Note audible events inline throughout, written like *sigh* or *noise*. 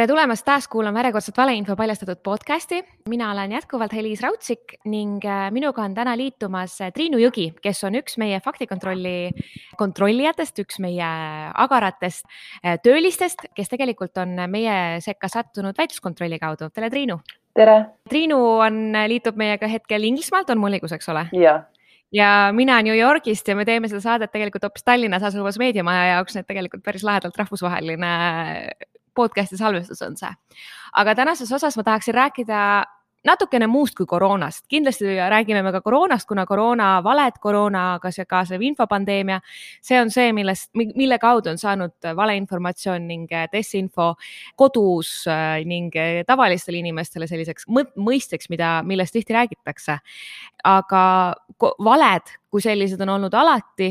tere tulemast taas kuulama järjekordset valeinfo paljastatud podcasti. mina olen jätkuvalt Helis Raudsik ning äh, minuga on täna liitumas äh, Triinu Jõgi, kes on üks meie faktikontrolli kontrollijatest, üks meie agaratest äh, töölistest, kes tegelikult on meie sekka sattunud väitluskontrolli kaudu. tere, Triinu. tere. Triinu on, liitub meiega hetkel Inglismaalt, on mul õigus, eks ole? jah ja mina New Yorgist ja me teeme seda saadet tegelikult hoopis Tallinnas asuvas meediamaja jaoks, nii et tegelikult päris lahedalt rahvusvaheline podcast'i salvestus on see. aga tänases osas ma tahaksin rääkida natukene muust kui koroonast, kindlasti räägime me ka koroonast, kuna koroona valed, koroonaga kaasnev infopandeemia, see on see, millest, mille kaudu on saanud valeinformatsioon ning desinfo kodus äh, ning tavalistele inimestele selliseks mõisteks, mida, millest tihti räägitakse. aga valed kui sellised on olnud alati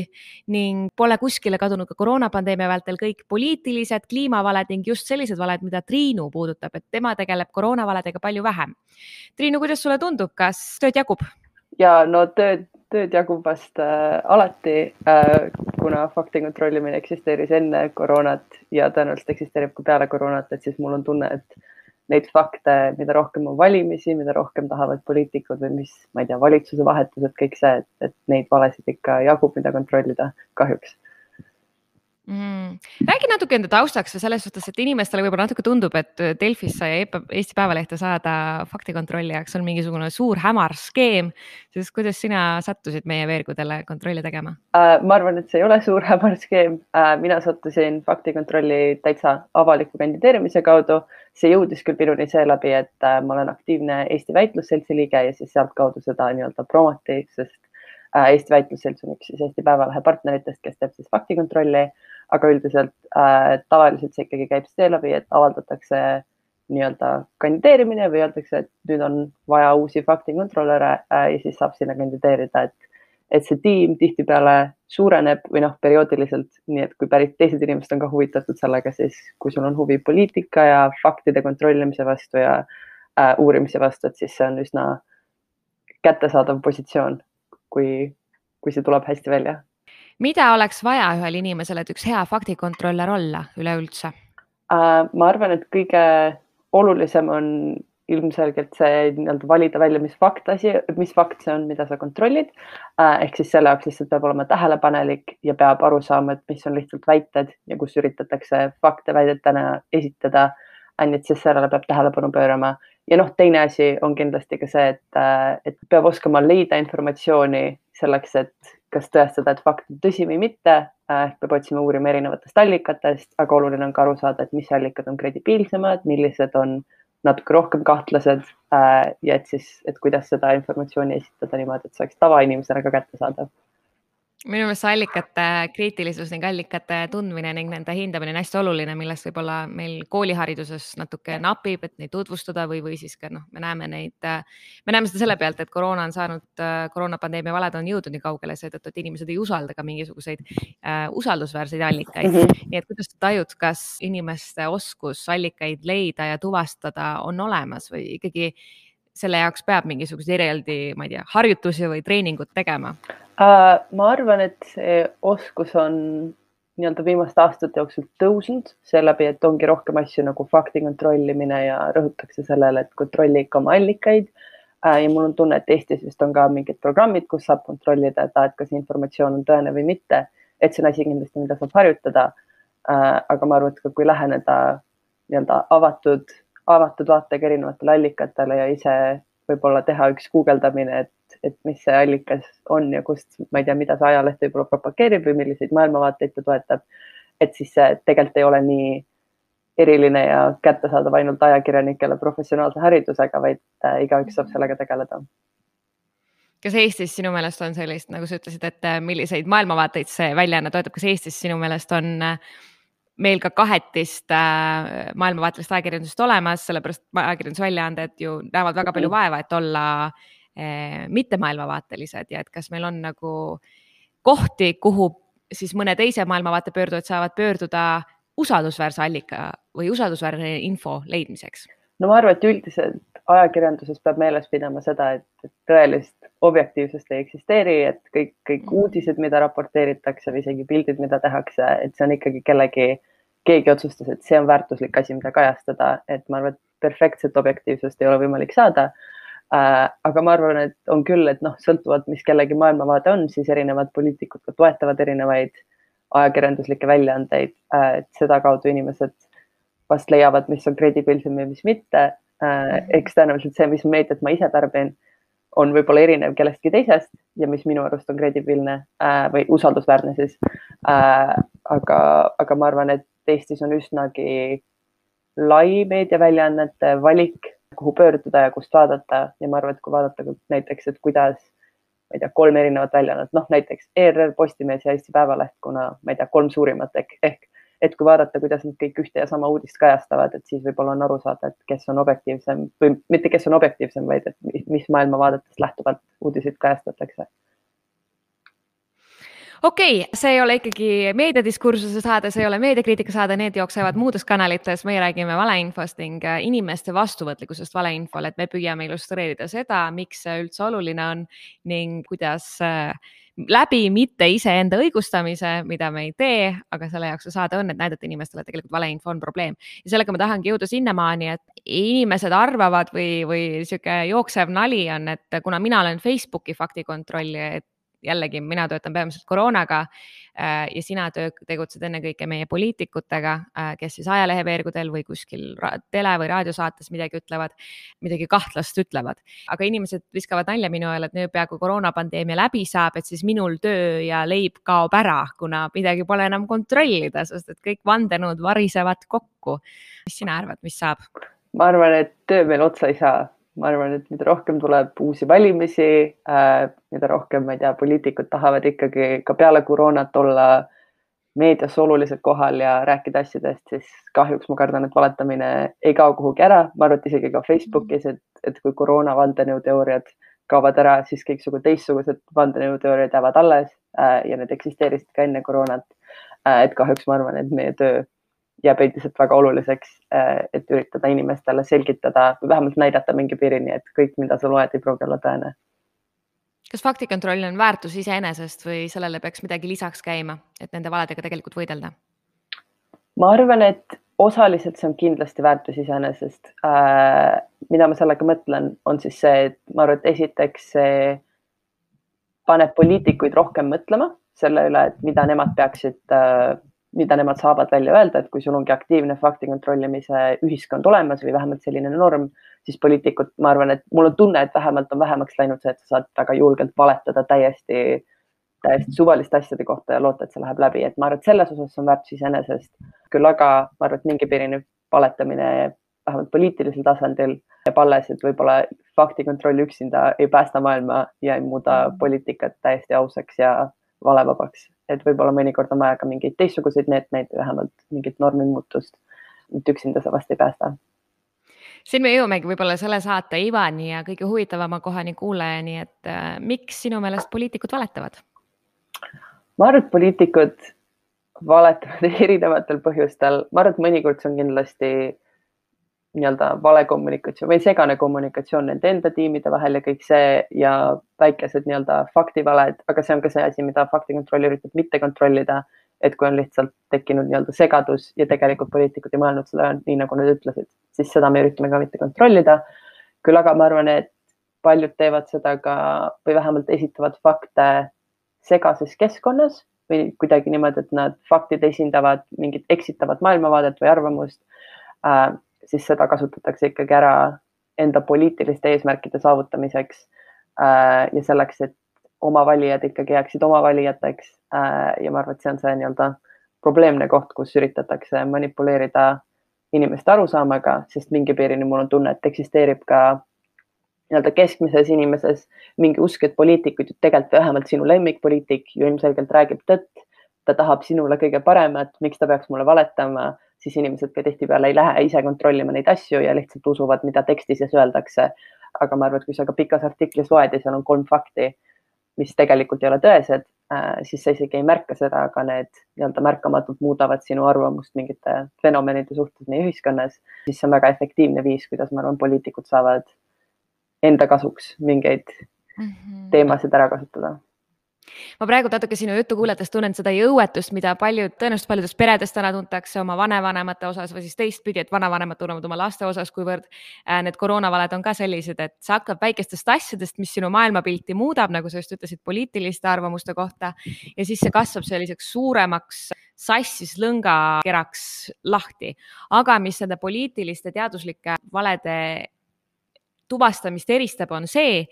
ning pole kuskile kadunud ka koroonapandeemia vältel kõik poliitilised, kliimavaled ning just sellised valed, mida Triinu puudutab, et tema tegeleb koroonavaledega palju vähem. Triinu, kuidas sulle tundub, kas tööd jagub? ja no tööd, tööd jagub vast äh, alati äh,, kuna fakti kontrollimine eksisteeris enne koroonat ja tõenäoliselt eksisteerib ka peale koroonat, et siis mul on tunne, et neid fakte, mida rohkem on valimisi, mida rohkem tahavad poliitikud või mis, ma ei tea, valitsuse vahetused, kõik see, et, neid valesid ikka jagub, mida kontrollida kahjuks mm.. räägi natuke enda taustaks ja selles suhtes, et inimestele võib-olla natuke tundub, et Delfisse ja Eesti Päevalehte saada faktikontrolli jaoks on mingisugune suur hämar skeem. siis kuidas sina sattusid meie veergudele kontrolli tegema äh,? ma arvan, et see ei ole suur *laughs* hämar skeem äh,. mina sattusin faktikontrolli täitsa avaliku kandideerimise kaudu. see jõudis küll minuni seeläbi, et äh, ma olen aktiivne Eesti Väitlusseltsi liige ja siis sealtkaudu seda nii-öelda promoti, sest äh, Eesti Väitlusselts on üks siis Eesti Päevalehe partneritest, kes teeb siis faktikontrolli aga üldiselt äh, tavaliselt see ikkagi käib seeläbi, et avaldatakse nii-öelda kandideerimine või öeldakse, et nüüd on vaja uusi faktikontrolöre äh, ja siis saab sinna kandideerida, et, et see tiim tihtipeale suureneb või noh, perioodiliselt, nii et kui päris teised inimesed on ka huvitatud sellega, siis kui sul on huvi poliitika ja faktide kontrollimise vastu ja äh, uurimise vastu, et siis see on üsna kättesaadav positsioon, kui, kui see tuleb hästi välja mida oleks vaja ühel inimesel, et üks hea faktikontrollör olla üleüldse? Äh, ma arvan, et kõige olulisem on ilmselgelt see nii-öelda valida välja, mis fakt asi, mis fakt see on, mida sa kontrollid. Äh, ehk siis selle jaoks lihtsalt peab olema tähelepanelik ja peab aru saama, et mis on lihtsalt väited ja kus üritatakse fakte väidetena esitada. nii et siis sellele peab tähelepanu pöörama ja noh, teine asi on kindlasti ka see, et, äh, et peab oskama leida informatsiooni selleks, et kas tõestada, et fakt on tõsi või mitte. Äh, ehk peab otsima, uurima erinevatest allikatest, aga oluline on ka aru saada, et mis allikad on kredibiilsemad, millised on natuke rohkem kahtlased äh, ja et siis, et kuidas seda informatsiooni esitada niimoodi, et see oleks tavainimesele ka kättesaadav minu meelest see allikate kriitilisus ning allikate tundmine ning nende hindamine on hästi oluline, millest võib-olla meil koolihariduses natuke napib, et neid tutvustada või, või siis ka noh, me näeme neid, me näeme seda selle pealt, et koroona on saanud, koroonapandeemia valed on jõudnud nii kaugele seetõttu, et inimesed ei usalda ka mingisuguseid äh, usaldusväärseid allikaid mm. -hmm. nii et kuidas sa tajud, kas inimeste oskus allikaid leida ja tuvastada on olemas või ikkagi selle jaoks peab mingisuguseid eraldi, ma ei tea, harjutusi või treeningut tegema? Ma arvan, et see oskus on nii-öelda viimaste aastate jooksul tõusnud seeläbi, et ongi rohkem asju nagu fakti kontrollimine ja rõhutakse sellele, et kontrolli ikka oma allikaid uh,. ja mul on tunne, et Eestis vist on ka mingid programmid, kus saab kontrollida, et, et kas informatsioon on tõene või mitte. et see on asi kindlasti, mida saab harjutada uh,. aga ma arvan, et ka kui läheneda nii-öelda avatud avatud vaatega erinevatele allikatele ja ise võib-olla teha üks guugeldamine, et, et mis see allikas on ja kust, ma ei tea, mida see ajaleht võib-olla propageerib või milliseid maailmavaateid ta toetab. et siis see tegelikult ei ole nii eriline ja kättesaadav ainult ajakirjanikele professionaalse haridusega, vaid äh, igaüks saab sellega tegeleda. Kas Eestis sinu meelest on sellist, nagu sa ütlesid, et äh, milliseid maailmavaateid see väljaanne toetab, kas Eestis sinu meelest on äh, meil ka kahetist maailmavaatelist ajakirjandust olemas, sellepärast ajakirjandusväljaanded ju näevad väga palju vaeva, et olla äh, mitte maailmavaatelised ja et kas meil on nagu kohti, kuhu siis mõne teise maailmavaate pöördujad saavad pöörduda usaldusväärse allika või usaldusväärse info leidmiseks? no ma arvan, et üldiselt ajakirjanduses peab meeles pidama seda, et tõelist objektiivsust ei eksisteeri, et kõik, kõik uudised, mida raporteeritakse või isegi pildid, mida tehakse, et see on ikkagi kellegi keegi otsustas, et see on väärtuslik asi, mida kajastada, et ma arvan, et perfektset objektiivsust ei ole võimalik saada. Aga ma arvan, et on küll, et noh, sõltuvalt, mis kellegi maailmavaade on, siis erinevad poliitikud ka toetavad erinevaid ajakirjanduslikke väljaandeid äh,, et sedakaudu inimesed vast leiavad, mis on kredibiilsem ja mis mitte äh,. eks tõenäoliselt see, mis meediat ma ise tarbin, on võib-olla erinev kellestki teisest ja mis minu arust on kredibiilne äh, või usaldusväärne siis äh,. aga, aga ma arvan, et Eestis on üsnagi lai meediaväljaannete valik, kuhu pöörduda ja kust vaadata. Ja ma arvan, et kui vaadata näiteks, et kuidas ma ei tea, kolm erinevat väljaannet, noh näiteks ERR, Postimees ja Eesti Päevaleht, kuna ma ei tea, kolm suurimat ehk, ehk et kui vaadata, kuidas nad kõik ühte ja sama uudist kajastavad, et siis võib-olla on aru saada, et kes on objektiivsem või mitte, kes on objektiivsem, vaid et mis maailmavaadetest lähtuvalt uudiseid kajastatakse okei okay,, see ei ole ikkagi meediadiskursuse saade, see ei ole meediakriitika saade, need jooksevad muudes kanalites, meie räägime valeinfost ning äh, inimeste vastuvõtlikkusest valeinfole, et me püüame illustreerida seda, miks see üldse oluline on ning kuidas äh, läbi mitte iseenda õigustamise, mida me ei tee, aga selle jaoks see saade on, et näidata inimestele, et tegelikult valeinfo on probleem. ja sellega ma tahangi jõuda sinnamaani, et inimesed arvavad või, või sihuke jooksev nali on, et kuna mina olen Facebooki faktikontrolli, et jällegi mina töötan peamiselt koroonaga äh, ja sina töö, tegutsed ennekõike meie poliitikutega, äh, kes siis ajalehe veergudel või kuskil tele või raadiosaates midagi ütlevad, midagi kahtlast ütlevad. aga inimesed viskavad nalja minu ajal, et niipea kui koroonapandeemia läbi saab, et siis minul töö ja leib kaob ära, kuna midagi pole enam kontrollida, sest et kõik vandenõud varisevad kokku. mis sina arvad, mis saab? ma arvan, et töö meil otsa ei saa ma arvan, et mida rohkem tuleb uusi valimisi äh,, mida rohkem, ma ei tea, poliitikud tahavad ikkagi ka peale koroonat olla meedias olulisel kohal ja rääkida asjadest, siis kahjuks ma kardan, et valetamine ei kao kuhugi ära. ma arvan, et isegi ka Facebookis, et, et kui koroona vandenõuteooriad kaovad ära, siis kõiksugused teistsugused vandenõuteooriad jäävad alles äh, ja need eksisteerisid ka enne koroonat äh,. et kahjuks ma arvan, et meie töö jääb endiselt väga oluliseks, äh, et üritada inimestele selgitada või vähemalt näidata mingi piirini, et kõik, mida sa loed, ei pruugi olla tõene. kas faktikontroll on väärtus iseenesest või sellele peaks midagi lisaks käima, et nende valedega tegelikult võidelda? ma arvan, et osaliselt see on kindlasti väärtus iseenesest äh,. mida ma sellega mõtlen, on siis see, et ma arvan, et esiteks see paneb poliitikuid rohkem mõtlema selle üle, et mida nemad peaksid äh, mida nemad saavad välja öelda, et kui sul ongi aktiivne fakti kontrollimise ühiskond olemas või vähemalt selline norm, siis poliitikud, ma arvan, et mul on tunne, et vähemalt on vähemaks läinud see, et sa saad väga julgelt valetada täiesti, täiesti suvaliste asjade kohta ja loota, et see läheb läbi, et ma arvan, et selles osas on väärtus iseenesest. küll aga ma arvan, et mingi piirini valetamine vähemalt poliitilisel tasandil jääb alles, et võib-olla faktikontroll üksinda ei päästa maailma ja ei muuda poliitikat täiesti ausaks ja valevabaks et võib-olla mõnikord on vaja ka mingeid teistsuguseid meetmeid, vähemalt mingit normimuutust. et üksinda sa vast ei päästa. siin me jõuamegi võib-olla selle saate ivani ja kõige huvitavama kohani kuulajani, et äh, miks sinu meelest poliitikud valetavad? ma arvan, et poliitikud valetavad *laughs* erinevatel põhjustel, ma arvan, et mõnikord see on kindlasti nii-öelda valekommunikatsioon või segane kommunikatsioon nende enda tiimide vahel ja kõik see ja väikesed nii-öelda faktivaled, aga see on ka see asi, mida faktikontroll üritab mitte kontrollida. et kui on lihtsalt tekkinud nii-öelda segadus ja tegelikult poliitikud ei mõelnud seda nii, nagu nad ütlesid, siis seda me üritame ka mitte kontrollida. küll aga ma arvan, et paljud teevad seda ka või vähemalt esitavad fakte segases keskkonnas või kuidagi niimoodi, et nad faktid esindavad mingit eksitavat maailmavaadet või arvamust äh, siis seda kasutatakse ikkagi ära enda poliitiliste eesmärkide saavutamiseks äh, ja selleks, et oma valijad ikkagi jääksid oma valijateks äh,. ja ma arvan, et see on see nii-öelda probleemne koht, kus üritatakse manipuleerida inimeste arusaamaga, sest mingi piirini mul on tunne, et eksisteerib ka nii-öelda keskmises inimeses mingi usk, et poliitikud ju tegelikult vähemalt sinu lemmikpoliitik ju ilmselgelt räägib tõtt. ta tahab sinule kõige paremat, miks ta peaks mulle valetama siis inimesed ka tihtipeale ei lähe ise kontrollima neid asju ja lihtsalt usuvad, mida teksti sees öeldakse. aga ma arvan, et kui sa ka pikas artiklis loed ja seal on kolm fakti, mis tegelikult ei ole tõesed, äh, siis sa isegi ei märka seda, aga need nii-öelda märkamatult muudavad sinu arvamust mingite fenomenide suhtes meie ühiskonnas, siis see on väga efektiivne viis, kuidas ma arvan, poliitikud saavad enda kasuks mingeid mm -hmm. teemasid ära kasutada ma praegu natuke sinu juttu kuulates tunnen seda jõuetust, mida paljud, tõenäoliselt paljudes peredes täna tuntakse oma vanavanemate osas või siis teistpidi, et vanavanemad tunnevad oma laste osas, kuivõrd äh, need koroonavaled on ka sellised, et see hakkab väikestest asjadest, mis sinu maailmapilti muudab, nagu sa just ütlesid, poliitiliste arvamuste kohta. Ja siis see kasvab selliseks suuremaks sassis lõngakeraks lahti, aga mis nende poliitiliste teaduslike valede tuvastamist eristab, on see,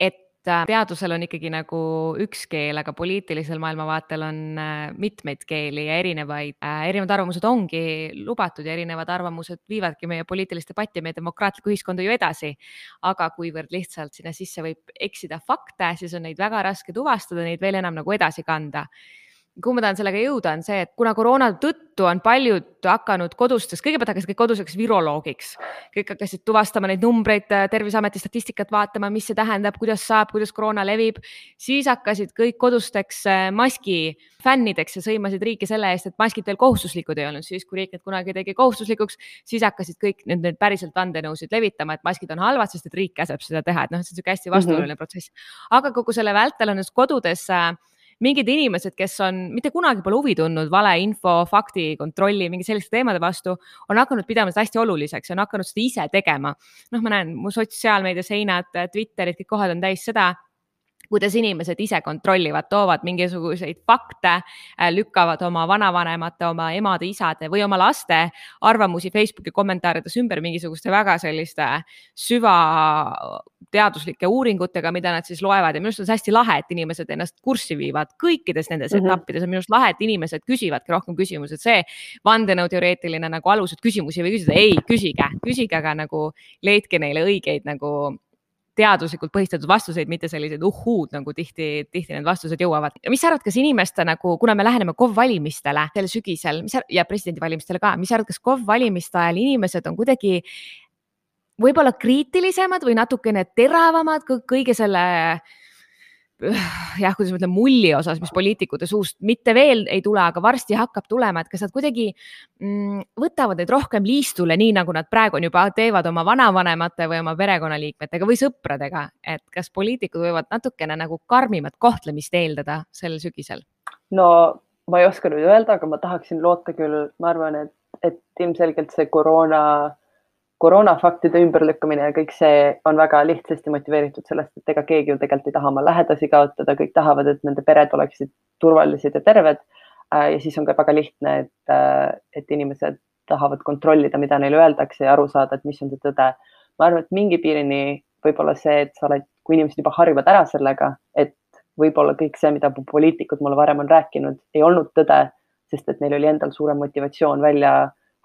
et teadusel on ikkagi nagu üks keel, aga poliitilisel maailmavaatel on äh, mitmeid keeli ja erinevaid, äh, erinevad arvamused ongi lubatud ja erinevad arvamused viivadki meie poliitilist debatti, meie demokraatlikku ühiskonda ju edasi. aga kuivõrd lihtsalt sinna sisse võib eksida fakte, siis on neid väga raske tuvastada, neid veel enam nagu edasi kanda kuhu ma tahan sellega jõuda, on see, et kuna koroona tõttu on paljud hakanud kodustes, kõigepealt hakkasid kõik koduseks viroloogiks, kõik hakkasid tuvastama neid numbreid, Terviseameti statistikat vaatama, mis see tähendab, kuidas saab, kuidas koroona levib, siis hakkasid kõik kodusteks äh, maski fännideks ja sõimasid riiki selle eest, et maskid veel kohustuslikud ei olnud, siis kui riik need kunagi tegi kohustuslikuks, siis hakkasid kõik nüüd need päriselt vandenõusid levitama, et maskid on halvad, sest et riik käseb seda teha, et noh, see on niisugune hästi vastuoluline mm -hmm. protsess. aga kogu selle vältel on just kodudes äh, mingid inimesed, kes on mitte kunagi pole huvi tundnud valeinfo, fakti kontrolli, mingi selliste teemade vastu, on hakanud pidama seda hästi oluliseks ja on hakanud seda ise tegema. noh, ma näen, mu sotsiaalmeedia seinad, Twitterid, kõik kohad on täis seda kuidas inimesed ise kontrollivad, toovad mingisuguseid fakte, äh, lükkavad oma vanavanemate, oma emade-isade või oma laste arvamusi Facebooki kommentaarides ümber mingisuguste väga selliste süvateaduslike uuringutega, mida nad siis loevad. Ja minu arust on see hästi lahe, et inimesed ennast kurssi viivad kõikides nendes mm -hmm. etappides. On minu arust lahe, et inimesed küsivadki rohkem küsimusi, et see vandenõuteoreetiline nagu alus, et küsimusi ei või küsida, ei küsige, küsige, aga nagu leidke neile õigeid nagu teaduslikult põhistatud vastuseid, mitte selliseid uhhuud, nagu tihti, tihti need vastused jõuavad. mis sa arvad, kas inimeste nagu, kuna me läheneme KOV valimistele sel sügisel, mis ja presidendivalimistele ka, mis sa arvad, kas KOV valimiste ajal inimesed on kuidagi võib-olla kriitilisemad või natukene teravamad kõige selle äh, *sighs* jah, kuidas ma ütlen, mulli osas, mis poliitikute suust mitte veel ei tule, aga varsti hakkab tulema, et kas nad kuidagi mm, võtavad neid rohkem liistule, nii nagu nad praegu on juba teevad oma vanavanemate või oma perekonnaliikmetega või sõpradega, et kas poliitikud võivad natukene nagu karmimat kohtlemist eeldada sel sügisel? no ma ei oska nüüd öelda, aga ma tahaksin loota küll, ma arvan, et, et ilmselgelt see koroona koroonafaktide ümberlükkamine ja kõik see on väga lihtsasti motiveeritud sellest, et ega keegi ju tegelikult ei taha oma lähedasi kaotada, kõik tahavad, et nende pered oleksid turvalised ja terved. Äh, ja siis on ka väga lihtne, et, äh, et inimesed tahavad kontrollida, mida neile öeldakse ja aru saada, et mis on see tõde. ma arvan, et mingi piirini võib-olla see, et sa oled, kui inimesed juba harjuvad ära sellega, et võib-olla kõik see, mida poliitikud mulle varem on rääkinud, ei olnud tõde, sest et neil oli endal suurem motivatsioon välja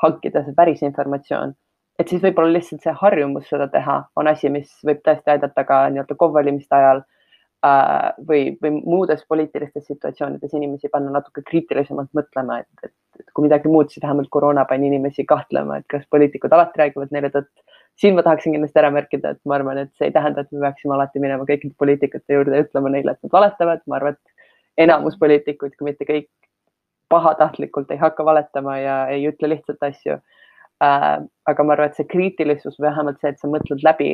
hankida see päris informatsioon et siis võib-olla lihtsalt see harjumus seda teha on asi, mis võib tõesti aidata ka nii-öelda KOV-valimiste ajal äh, või, või muudes poliitilistes situatsioonides inimesi panna natuke kriitilisemalt mõtlema, et, et, et kui midagi muud, siis vähemalt koroona pani inimesi kahtlema, et kas poliitikud alati räägivad neile tõtt. siin ma tahaksin kindlasti ära märkida, et ma arvan, et see ei tähenda, et me peaksime alati minema kõikide poliitikute juurde ja ütlema neile, et nad valetavad. ma arvan, et enamus poliitikuid, kui mitte kõik, pahatahtlikult ei hakka valetama ja ei ütle lihtsalt asju. Aga ma arvan, et see kriitilisus või vähemalt see, et sa mõtled läbi,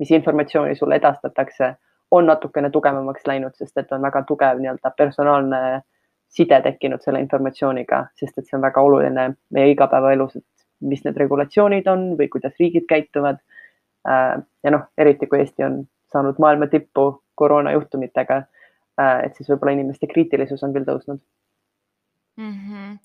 mis informatsiooni sulle edastatakse, on natukene tugevamaks läinud, sest et on väga tugev nii-öelda personaalne side tekkinud selle informatsiooniga, sest et see on väga oluline meie igapäevaelus, et mis need regulatsioonid on või kuidas riigid käituvad äh,. ja noh, eriti kui Eesti on saanud maailma tippu koroonajuhtumitega äh,, et siis võib-olla inimeste kriitilisus on küll tõusnud mm. -hmm.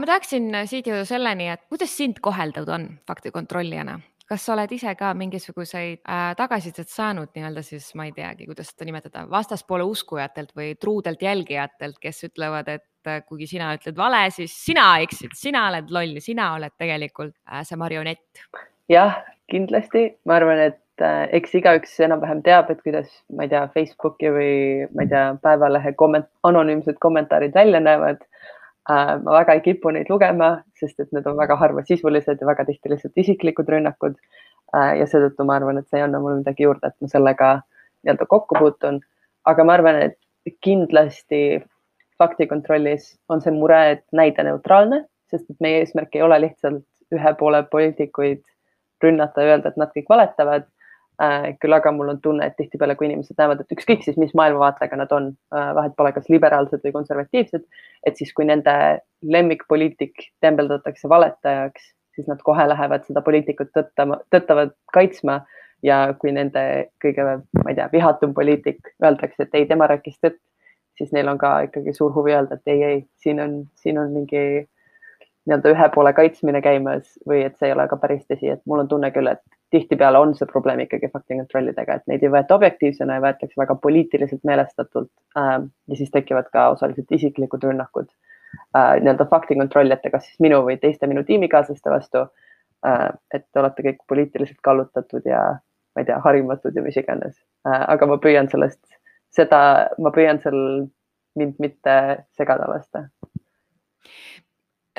ma tahaksin siit jõuda selleni, et kuidas sind koheldud on faktikontrollijana? kas sa oled ise ka mingisuguseid äh, tagasisidet saanud nii-öelda siis, ma ei teagi, kuidas seda nimetada, vastaspoole uskujatelt või truudelt jälgijatelt, kes ütlevad, et äh, kuigi sina ütled vale, siis sina eksid, sina oled loll, sina oled tegelikult äh, see marionett. jah, kindlasti, ma arvan, et äh, eks igaüks enam-vähem teab, et kuidas, ma ei tea, Facebooki või ma ei tea, Päevalehe komment-, anonüümsed kommentaarid välja näevad Äh, ma väga ei kipu neid lugema, sest et need on väga harvasisulised ja väga tihti lihtsalt isiklikud rünnakud. Äh, ja seetõttu ma arvan, et see ei anna mulle midagi juurde, et ma sellega nii-öelda kokku puutun. aga ma arvan, et kindlasti faktikontrollis on see mure, et näida neutraalne, sest et meie eesmärk ei ole lihtsalt ühe poole poliitikuid rünnata ja öelda, et nad kõik valetavad. Äh,. küll aga mul on tunne, et tihtipeale, kui inimesed näevad, et ükskõik siis, mis maailmavaatega nad on äh,, vahet pole, kas liberaalsed või konservatiivsed, et siis, kui nende lemmikpoliitik tembeldatakse valetajaks, siis nad kohe lähevad seda poliitikut tõttama, tõttavad kaitsma ja kui nende kõige, ma ei tea, vihatum poliitik öeldakse, et ei, tema rääkis tõtt, siis neil on ka ikkagi suur huvi öelda, et ei, ei, siin on, siin on mingi nii-öelda ühe poole kaitsmine käimas või et see ei ole ka päris tõsi, et mul on tunne küll, et tihtipeale on see probleem ikkagi faktikontrollidega, et neid ei võeta objektiivsena ja võetakse väga poliitiliselt meelestatult äh,. ja siis tekivad ka osaliselt isiklikud rünnakud äh, nii-öelda faktikontrollijate, kas siis minu või teiste minu tiimikaaslaste vastu äh,. et te olete kõik poliitiliselt kallutatud ja ma ei tea, harimatud ja mis iganes äh,. aga ma püüan sellest, seda, ma püüan seal mind mitte segada lasta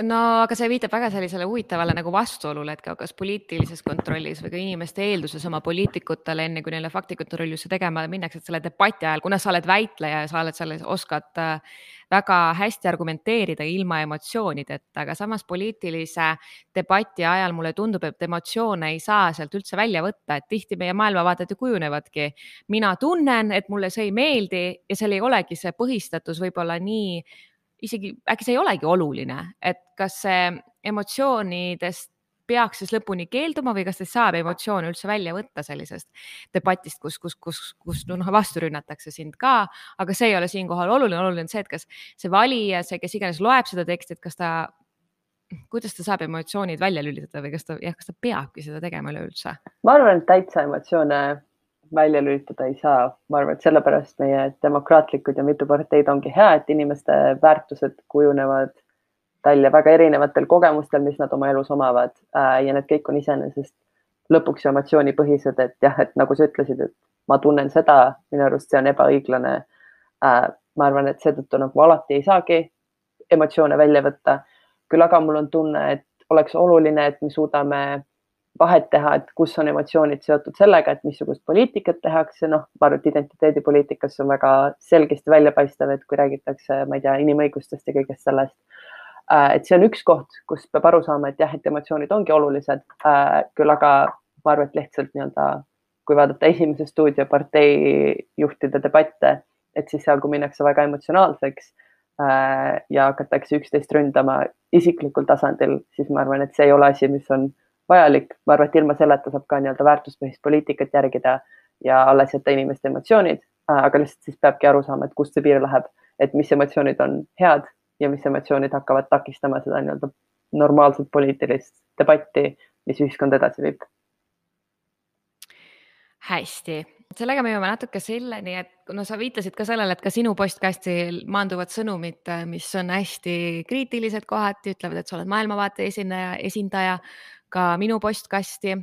no aga see viitab väga sellisele huvitavale nagu vastuolule, et ka kas poliitilises kontrollis või ka inimeste eelduses oma poliitikutele, enne kui neile faktikontrolli tegema minnakse, et selle debati ajal, kuna sa oled väitleja ja sa oled selles, oskad äh, väga hästi argumenteerida ilma emotsioonideta, aga samas poliitilise debati ajal mulle tundub, et emotsioone ei saa sealt üldse välja võtta, et tihti meie maailmavaated ju kujunevadki. mina tunnen, et mulle see ei meeldi ja seal ei olegi see põhistatus võib-olla nii isegi äkki see ei olegi oluline, et kas see emotsioonidest peaks siis lõpuni keelduma või kas teist saab emotsioone üldse välja võtta sellisest debatist, kus, kus, kus, kus noh, vastu rünnatakse sind ka, aga see ei ole siinkohal oluline, oluline on see, et kas see valija, see, kes iganes loeb seda teksti, et kas ta, kuidas ta saab emotsioonid välja lülitada või kas ta, jah, kas ta peabki seda tegema üleüldse? ma arvan, et täitsa emotsioone välja lülitada ei saa. ma arvan, et sellepärast meie demokraatlikud ja mitu parteid ongi hea, et inimeste väärtused kujunevad välja väga erinevatel kogemustel, mis nad oma elus omavad äh, ja need kõik on iseenesest lõpuks emotsioonipõhised, et jah, et nagu sa ütlesid, et ma tunnen seda, minu arust see on ebaõiglane. Äh, ma arvan, et seetõttu nagu alati ei saagi emotsioone välja võtta. küll aga mul on tunne, et oleks oluline, et me suudame vahet teha, et kus on emotsioonid seotud sellega, et missugust poliitikat tehakse, noh, ma arvan, et identiteedipoliitikas on väga selgesti väljapaistev, et kui räägitakse, ma ei tea, inimõigustest ja kõigest sellest. Äh, et see on üks koht, kus peab aru saama, et jah, et emotsioonid ongi olulised, äh, küll aga ma arvan, et lihtsalt nii-öelda, kui vaadata esimese stuudio parteijuhtide debatte, et siis seal, kui minnakse väga emotsionaalseks äh, ja hakatakse üksteist ründama isiklikul tasandil, siis ma arvan, et see ei ole asi, mis on vajalik. ma arvan, et ilma selleta saab ka nii-öelda väärtuspõhist poliitikat järgida ja alles jätta inimeste emotsioonid, aga lihtsalt siis peabki aru saama, et kust see piir läheb, et mis emotsioonid on head ja mis emotsioonid hakkavad takistama seda nii-öelda normaalset poliitilist debatti, mis ühiskonda edasi viib. hästi, sellega me jõuame natuke selleni, et no sa viitasid ka sellele, et ka sinu postkasti maanduvad sõnumid, mis on hästi kriitilised kohati, ütlevad, et sa oled maailmavaate esineja, esindaja ka minu postkasti.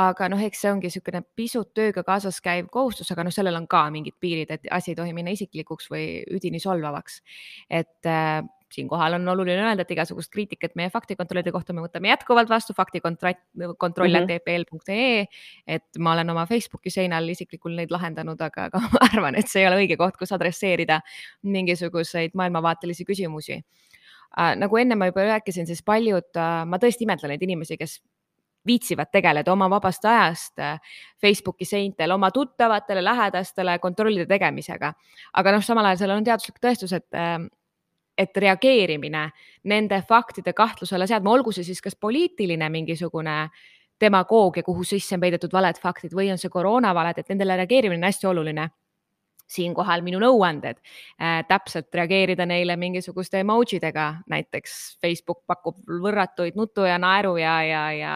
aga noh, eks see ongi niisugune pisut tööga kaasas käiv kohustus, aga noh, sellel on ka mingid piirid, et asi ei tohi minna isiklikuks või üdini solvavaks. et äh, siinkohal on oluline öelda, et igasugust kriitikat meie faktikontrollide kohta me võtame jätkuvalt vastu faktikontroll.tpl.ee mm -hmm. et ma olen oma Facebooki seinal isiklikult neid lahendanud, aga, aga *laughs* ma arvan, et see ei ole õige koht, kus adresseerida mingisuguseid maailmavaatelisi küsimusi nagu enne ma juba rääkisin, siis paljud äh,, ma tõesti imetlen neid inimesi, kes viitsivad tegeleda oma vabast ajast äh, Facebooki seintel oma tuttavatele, lähedastele kontrollide tegemisega. aga noh, samal ajal seal on teaduslik tõestus, et äh, et reageerimine nende faktide kahtlusele seadma, olgu see siis kas poliitiline mingisugune demagoogia, kuhu sisse on peidetud valed faktid või on see koroonavaled, et nendele reageerimine on hästi oluline siinkohal minu nõuanded äh,, täpselt reageerida neile mingisuguste emoji dega, näiteks Facebook pakub võrratuid nutu ja naeru ja, ja, ja,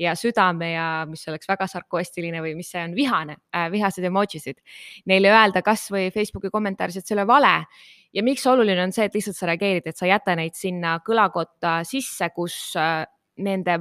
ja südame ja mis oleks väga sarkastiline või mis see on, vihane äh,, vihased emojisid. Neile öelda kasvõi Facebooki kommentaaris, et see ei ole vale ja miks oluline on see, et lihtsalt sa reageerid, et sa ei jäta neid sinna kõlakotta sisse, kus äh, nende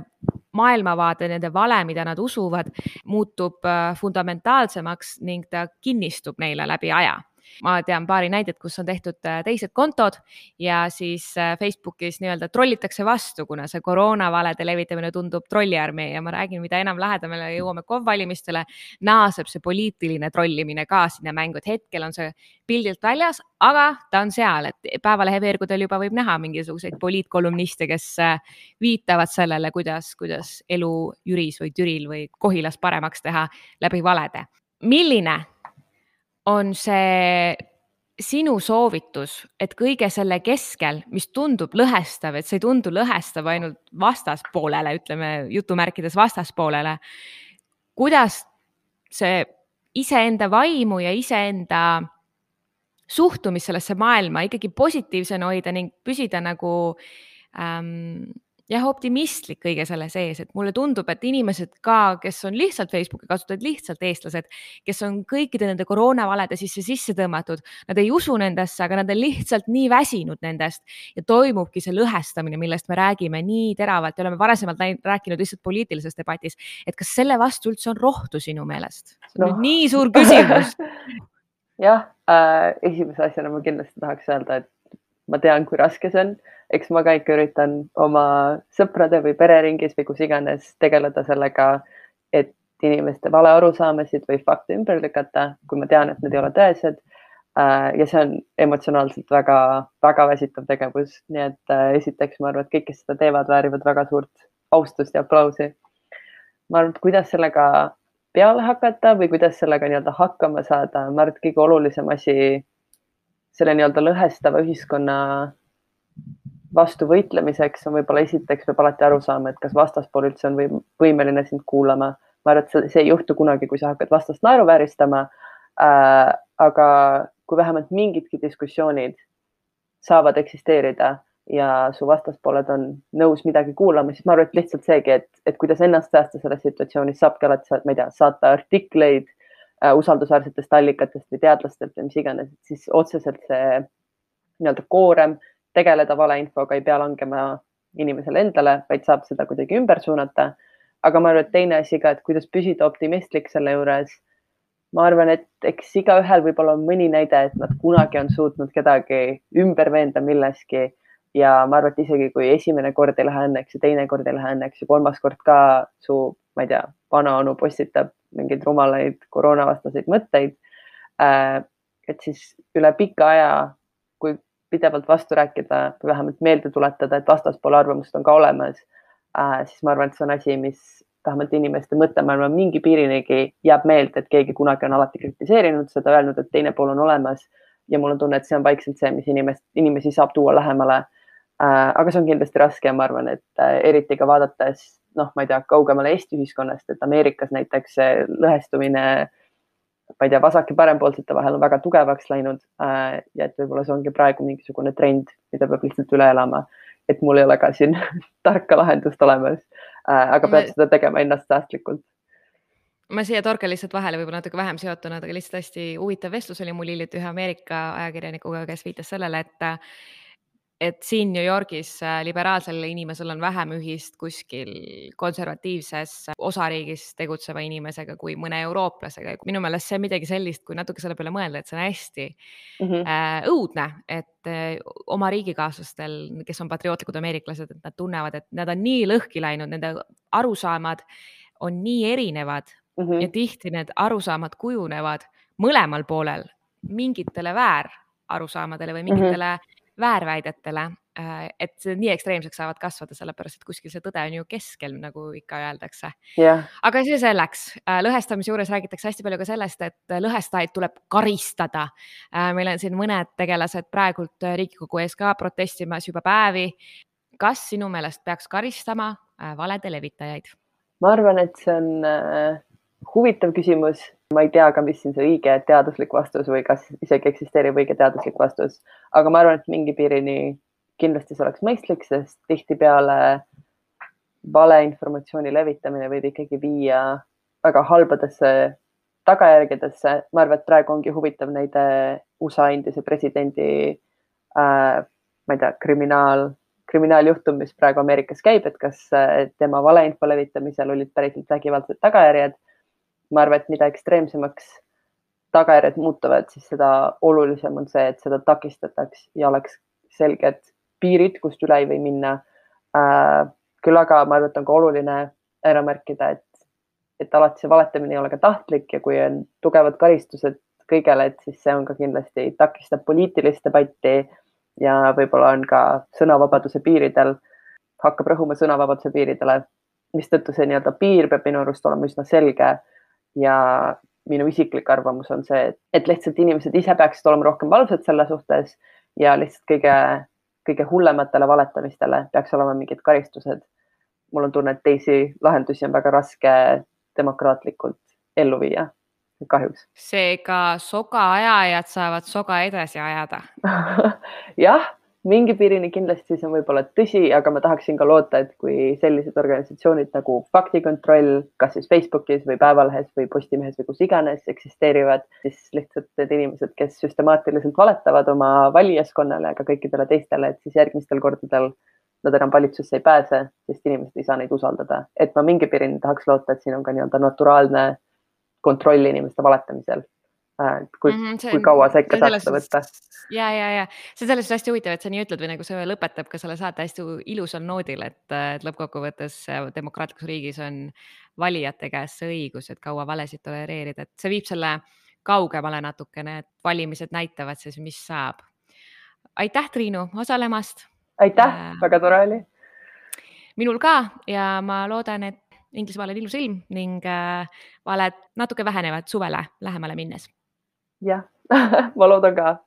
maailmavaade, nende vale, mida nad usuvad, muutub äh, fundamentaalsemaks ning ta kinnistub neile läbi aja ma tean paari näidet, kus on tehtud äh, teised kontod ja siis äh, Facebookis nii-öelda trollitakse vastu, kuna see koroonavalede levitamine tundub trolliarmee ja ma räägin, mida enam lähedamale jõuame KOV valimistele, naaseb see poliitiline trollimine ka sinna mängu, et hetkel on see pildilt väljas, aga ta on seal, et Päevalehe veergudel juba võib näha mingisuguseid poliitkolumniste, kes äh, viitavad sellele, kuidas, kuidas elu Jüris või Türil või Kohilas paremaks teha läbi valede. milline on see sinu soovitus, et kõige selle keskel, mis tundub lõhestav, et see ei tundu lõhestav ainult vastaspoolele, ütleme jutumärkides vastaspoolele. kuidas see iseenda vaimu ja iseenda suhtumist sellesse maailma ikkagi positiivsena hoida ning püsida nagu ähm, jah, optimistlik kõige selle sees, et mulle tundub, et inimesed ka, kes on lihtsalt Facebooki kasutajad, lihtsalt eestlased, kes on kõikide nende koroonavalede sisse sisse tõmmatud, nad ei usu nendesse, aga nad on lihtsalt nii väsinud nendest ja toimubki see lõhestamine, millest me räägime nii teravalt ja oleme varasemalt rääkinud lihtsalt poliitilises debatis, et kas selle vastu üldse on rohtu sinu meelest? see on no. nüüd nii suur küsimus *laughs* jah äh,, esimese asjana ma kindlasti tahaks öelda, et ma tean, kui raske see on eks ma ka ikka üritan oma sõprade või pereringis või kus iganes tegeleda sellega, et inimeste valearusaamasid või fakte ümber lükata, kui ma tean, et need ei ole tõesed. Äh, ja see on emotsionaalselt väga-väga väsitav tegevus, nii et äh, esiteks ma arvan, et kõik, kes seda teevad, väärivad väga suurt austust ja aplausi. ma arvan, et kuidas sellega peale hakata või kuidas sellega nii-öelda hakkama saada, ma arvan, et kõige olulisem asi selle nii-öelda lõhestava ühiskonna vastu võitlemiseks on võib-olla esiteks peab alati aru saama, et kas vastaspool üldse on või, võimeline sind kuulama. ma arvan, et see ei juhtu kunagi, kui sa hakkad vastast naeruvääristama äh,. aga kui vähemalt mingidki diskussioonid saavad eksisteerida ja su vastaspooled on nõus midagi kuulama, siis ma arvan, et lihtsalt seegi, et, et kuidas ennast säästa selles situatsioonis, saabki alati, ma ei tea, saata artikleid usaldusväärsetest allikatest või teadlastelt või mis iganes, siis otseselt see nii-öelda koorem tegeleda valeinfoga ei pea langema inimesele endale, vaid saab seda kuidagi ümber suunata. aga ma arvan, et teine asi ka, et kuidas püsida optimistlik selle juures. ma arvan, et eks igaühel võib-olla on mõni näide, et nad kunagi on suutnud kedagi ümber veenda milleski ja ma arvan, et isegi kui esimene kord ei lähe õnneks ja teine kord ei lähe õnneks ja kolmas kord ka su, ma ei tea, vanaonu postitab mingeid rumalaid koroonavastaseid mõtteid. Äh, et siis üle pika aja, kui pidevalt vastu rääkida või vähemalt meelde tuletada, et vastaspoole arvamust on ka olemas äh,, siis ma arvan, et see on asi, mis vähemalt inimeste mõttemaailma mingi piirinigi jääb meelde, et keegi kunagi on alati kritiseerinud seda, öelnud, et teine pool on olemas ja mul on tunne, et see on vaikselt see, mis inimest, inimesi saab tuua lähemale äh,. Aga see on kindlasti raske ja ma arvan, et äh, eriti ka vaadates noh, ma ei tea, kaugemale Eesti ühiskonnast, et Ameerikas näiteks lõhestumine äh, ma ei tea, vasak ja parempoolsete vahel on väga tugevaks läinud äh, ja et võib-olla see ongi praegu mingisugune trend, mida peab lihtsalt üle elama. et mul ei ole ka siin *laughs* tarka lahendust olemas äh,, aga peab ma... seda tegema ennast säästlikult ma siia torkan lihtsalt vahele, võib-olla natuke vähem seotuna, aga lihtsalt hästi huvitav vestlus oli mul hiljuti ühe Ameerika ajakirjanikuga, kes viitas sellele, et et siin New Yorgis äh, liberaalsel inimesel on vähem ühist kuskil konservatiivses osariigis tegutseva inimesega kui mõne eurooplasega. minu meelest see on midagi sellist, kui natuke selle peale mõelda, et see on hästi mm -hmm. äh, õudne, et äh, oma riigikaaslastel, kes on patriootlikud ameeriklased, et nad tunnevad, et nad on nii lõhki läinud, nende arusaamad on nii erinevad mm -hmm. ja tihti need arusaamad kujunevad mõlemal poolel mingitele väärarusaamadele või mingitele mm -hmm väärväidetele, äh, et nii ekstreemseks saavad kasvada, sellepärast et kuskil see tõde on ju keskel, nagu ikka öeldakse yeah.. aga see selleks, äh, lõhestamise juures räägitakse hästi palju ka sellest, et lõhestajaid tuleb karistada. Äh, meil on siin mõned tegelased praegult Riigikogu ees ka protestimas juba päevi. kas sinu meelest peaks karistama valede levitajaid? ma arvan, et see on huvitav küsimus ma ei tea ka, mis siin see õige teaduslik vastus või kas isegi eksisteerib õige teaduslik vastus, aga ma arvan, et mingi piirini kindlasti see oleks mõistlik, sest tihtipeale valeinformatsiooni levitamine võib ikkagi viia väga halbadesse tagajärgedesse. ma arvan, et praegu ongi huvitav näide USA endise presidendi äh,, ma ei tea, kriminaal, kriminaaljuhtum, mis praegu Ameerikas käib, et kas äh, tema valeinfo levitamisel olid päriselt vägivaldsed tagajärjed ma arvan, et mida ekstreemsemaks tagajärjed muutuvad, siis seda olulisem on see, et seda takistataks ja oleks selged piirid, kust üle ei või minna äh,. küll aga ma arvan, et on ka oluline ära märkida, et, et alati see valetamine ei ole ka tahtlik ja kui on tugevad karistused kõigele, et siis see on ka kindlasti takistab poliitilist debatti ja võib-olla on ka sõnavabaduse piiridel, hakkab rõhuma sõnavabaduse piiridele, mistõttu see nii-öelda piir peab minu arust olema üsna selge ja minu isiklik arvamus on see, et, lihtsalt inimesed ise peaksid olema rohkem valvsad selle suhtes ja lihtsalt kõige, kõige hullematele valetamistele peaks olema mingid karistused. mul on tunne, et teisi lahendusi on väga raske demokraatlikult ellu viia, kahjuks. seega soga ajajad saavad soga edasi ajada *laughs* jah mingi piirini kindlasti see on võib-olla tõsi, aga ma tahaksin ka loota, et kui sellised organisatsioonid nagu Faktikontroll, kas siis Facebookis või Päevalehes või Postimehes või kus iganes eksisteerivad, siis lihtsalt need inimesed, kes süstemaatiliselt valetavad oma valijaskonnale, aga kõikidele teistele, et siis järgmistel kordadel nad enam valitsusse ei pääse, sest inimesed ei saa neid usaldada. et ma mingi piirini tahaks loota, et siin on ka nii-öelda naturaalne kontroll inimeste valetamisel kui mm, -hmm, see, kui kaua sa ikka saad seda võtta. ja, ja, ja see on selles suhtes hästi huvitav, et sa nii ütled või nagu see lõpetab ka selle saate hästi ilusal noodil, et, et lõppkokkuvõttes demokraatlikus riigis on valijate käes see õigus, et kaua valesid tolereerida, et see viib selle kaugemale natukene, et valimised näitavad siis, mis saab. aitäh, Triinu, osalemast. aitäh äh,, väga tore oli. minul ka ja ma loodan, et Inglismaal on ilus ilm ning äh, valed natuke vähenevad suvele lähemale minnes Ja, *laughs* malo dolga.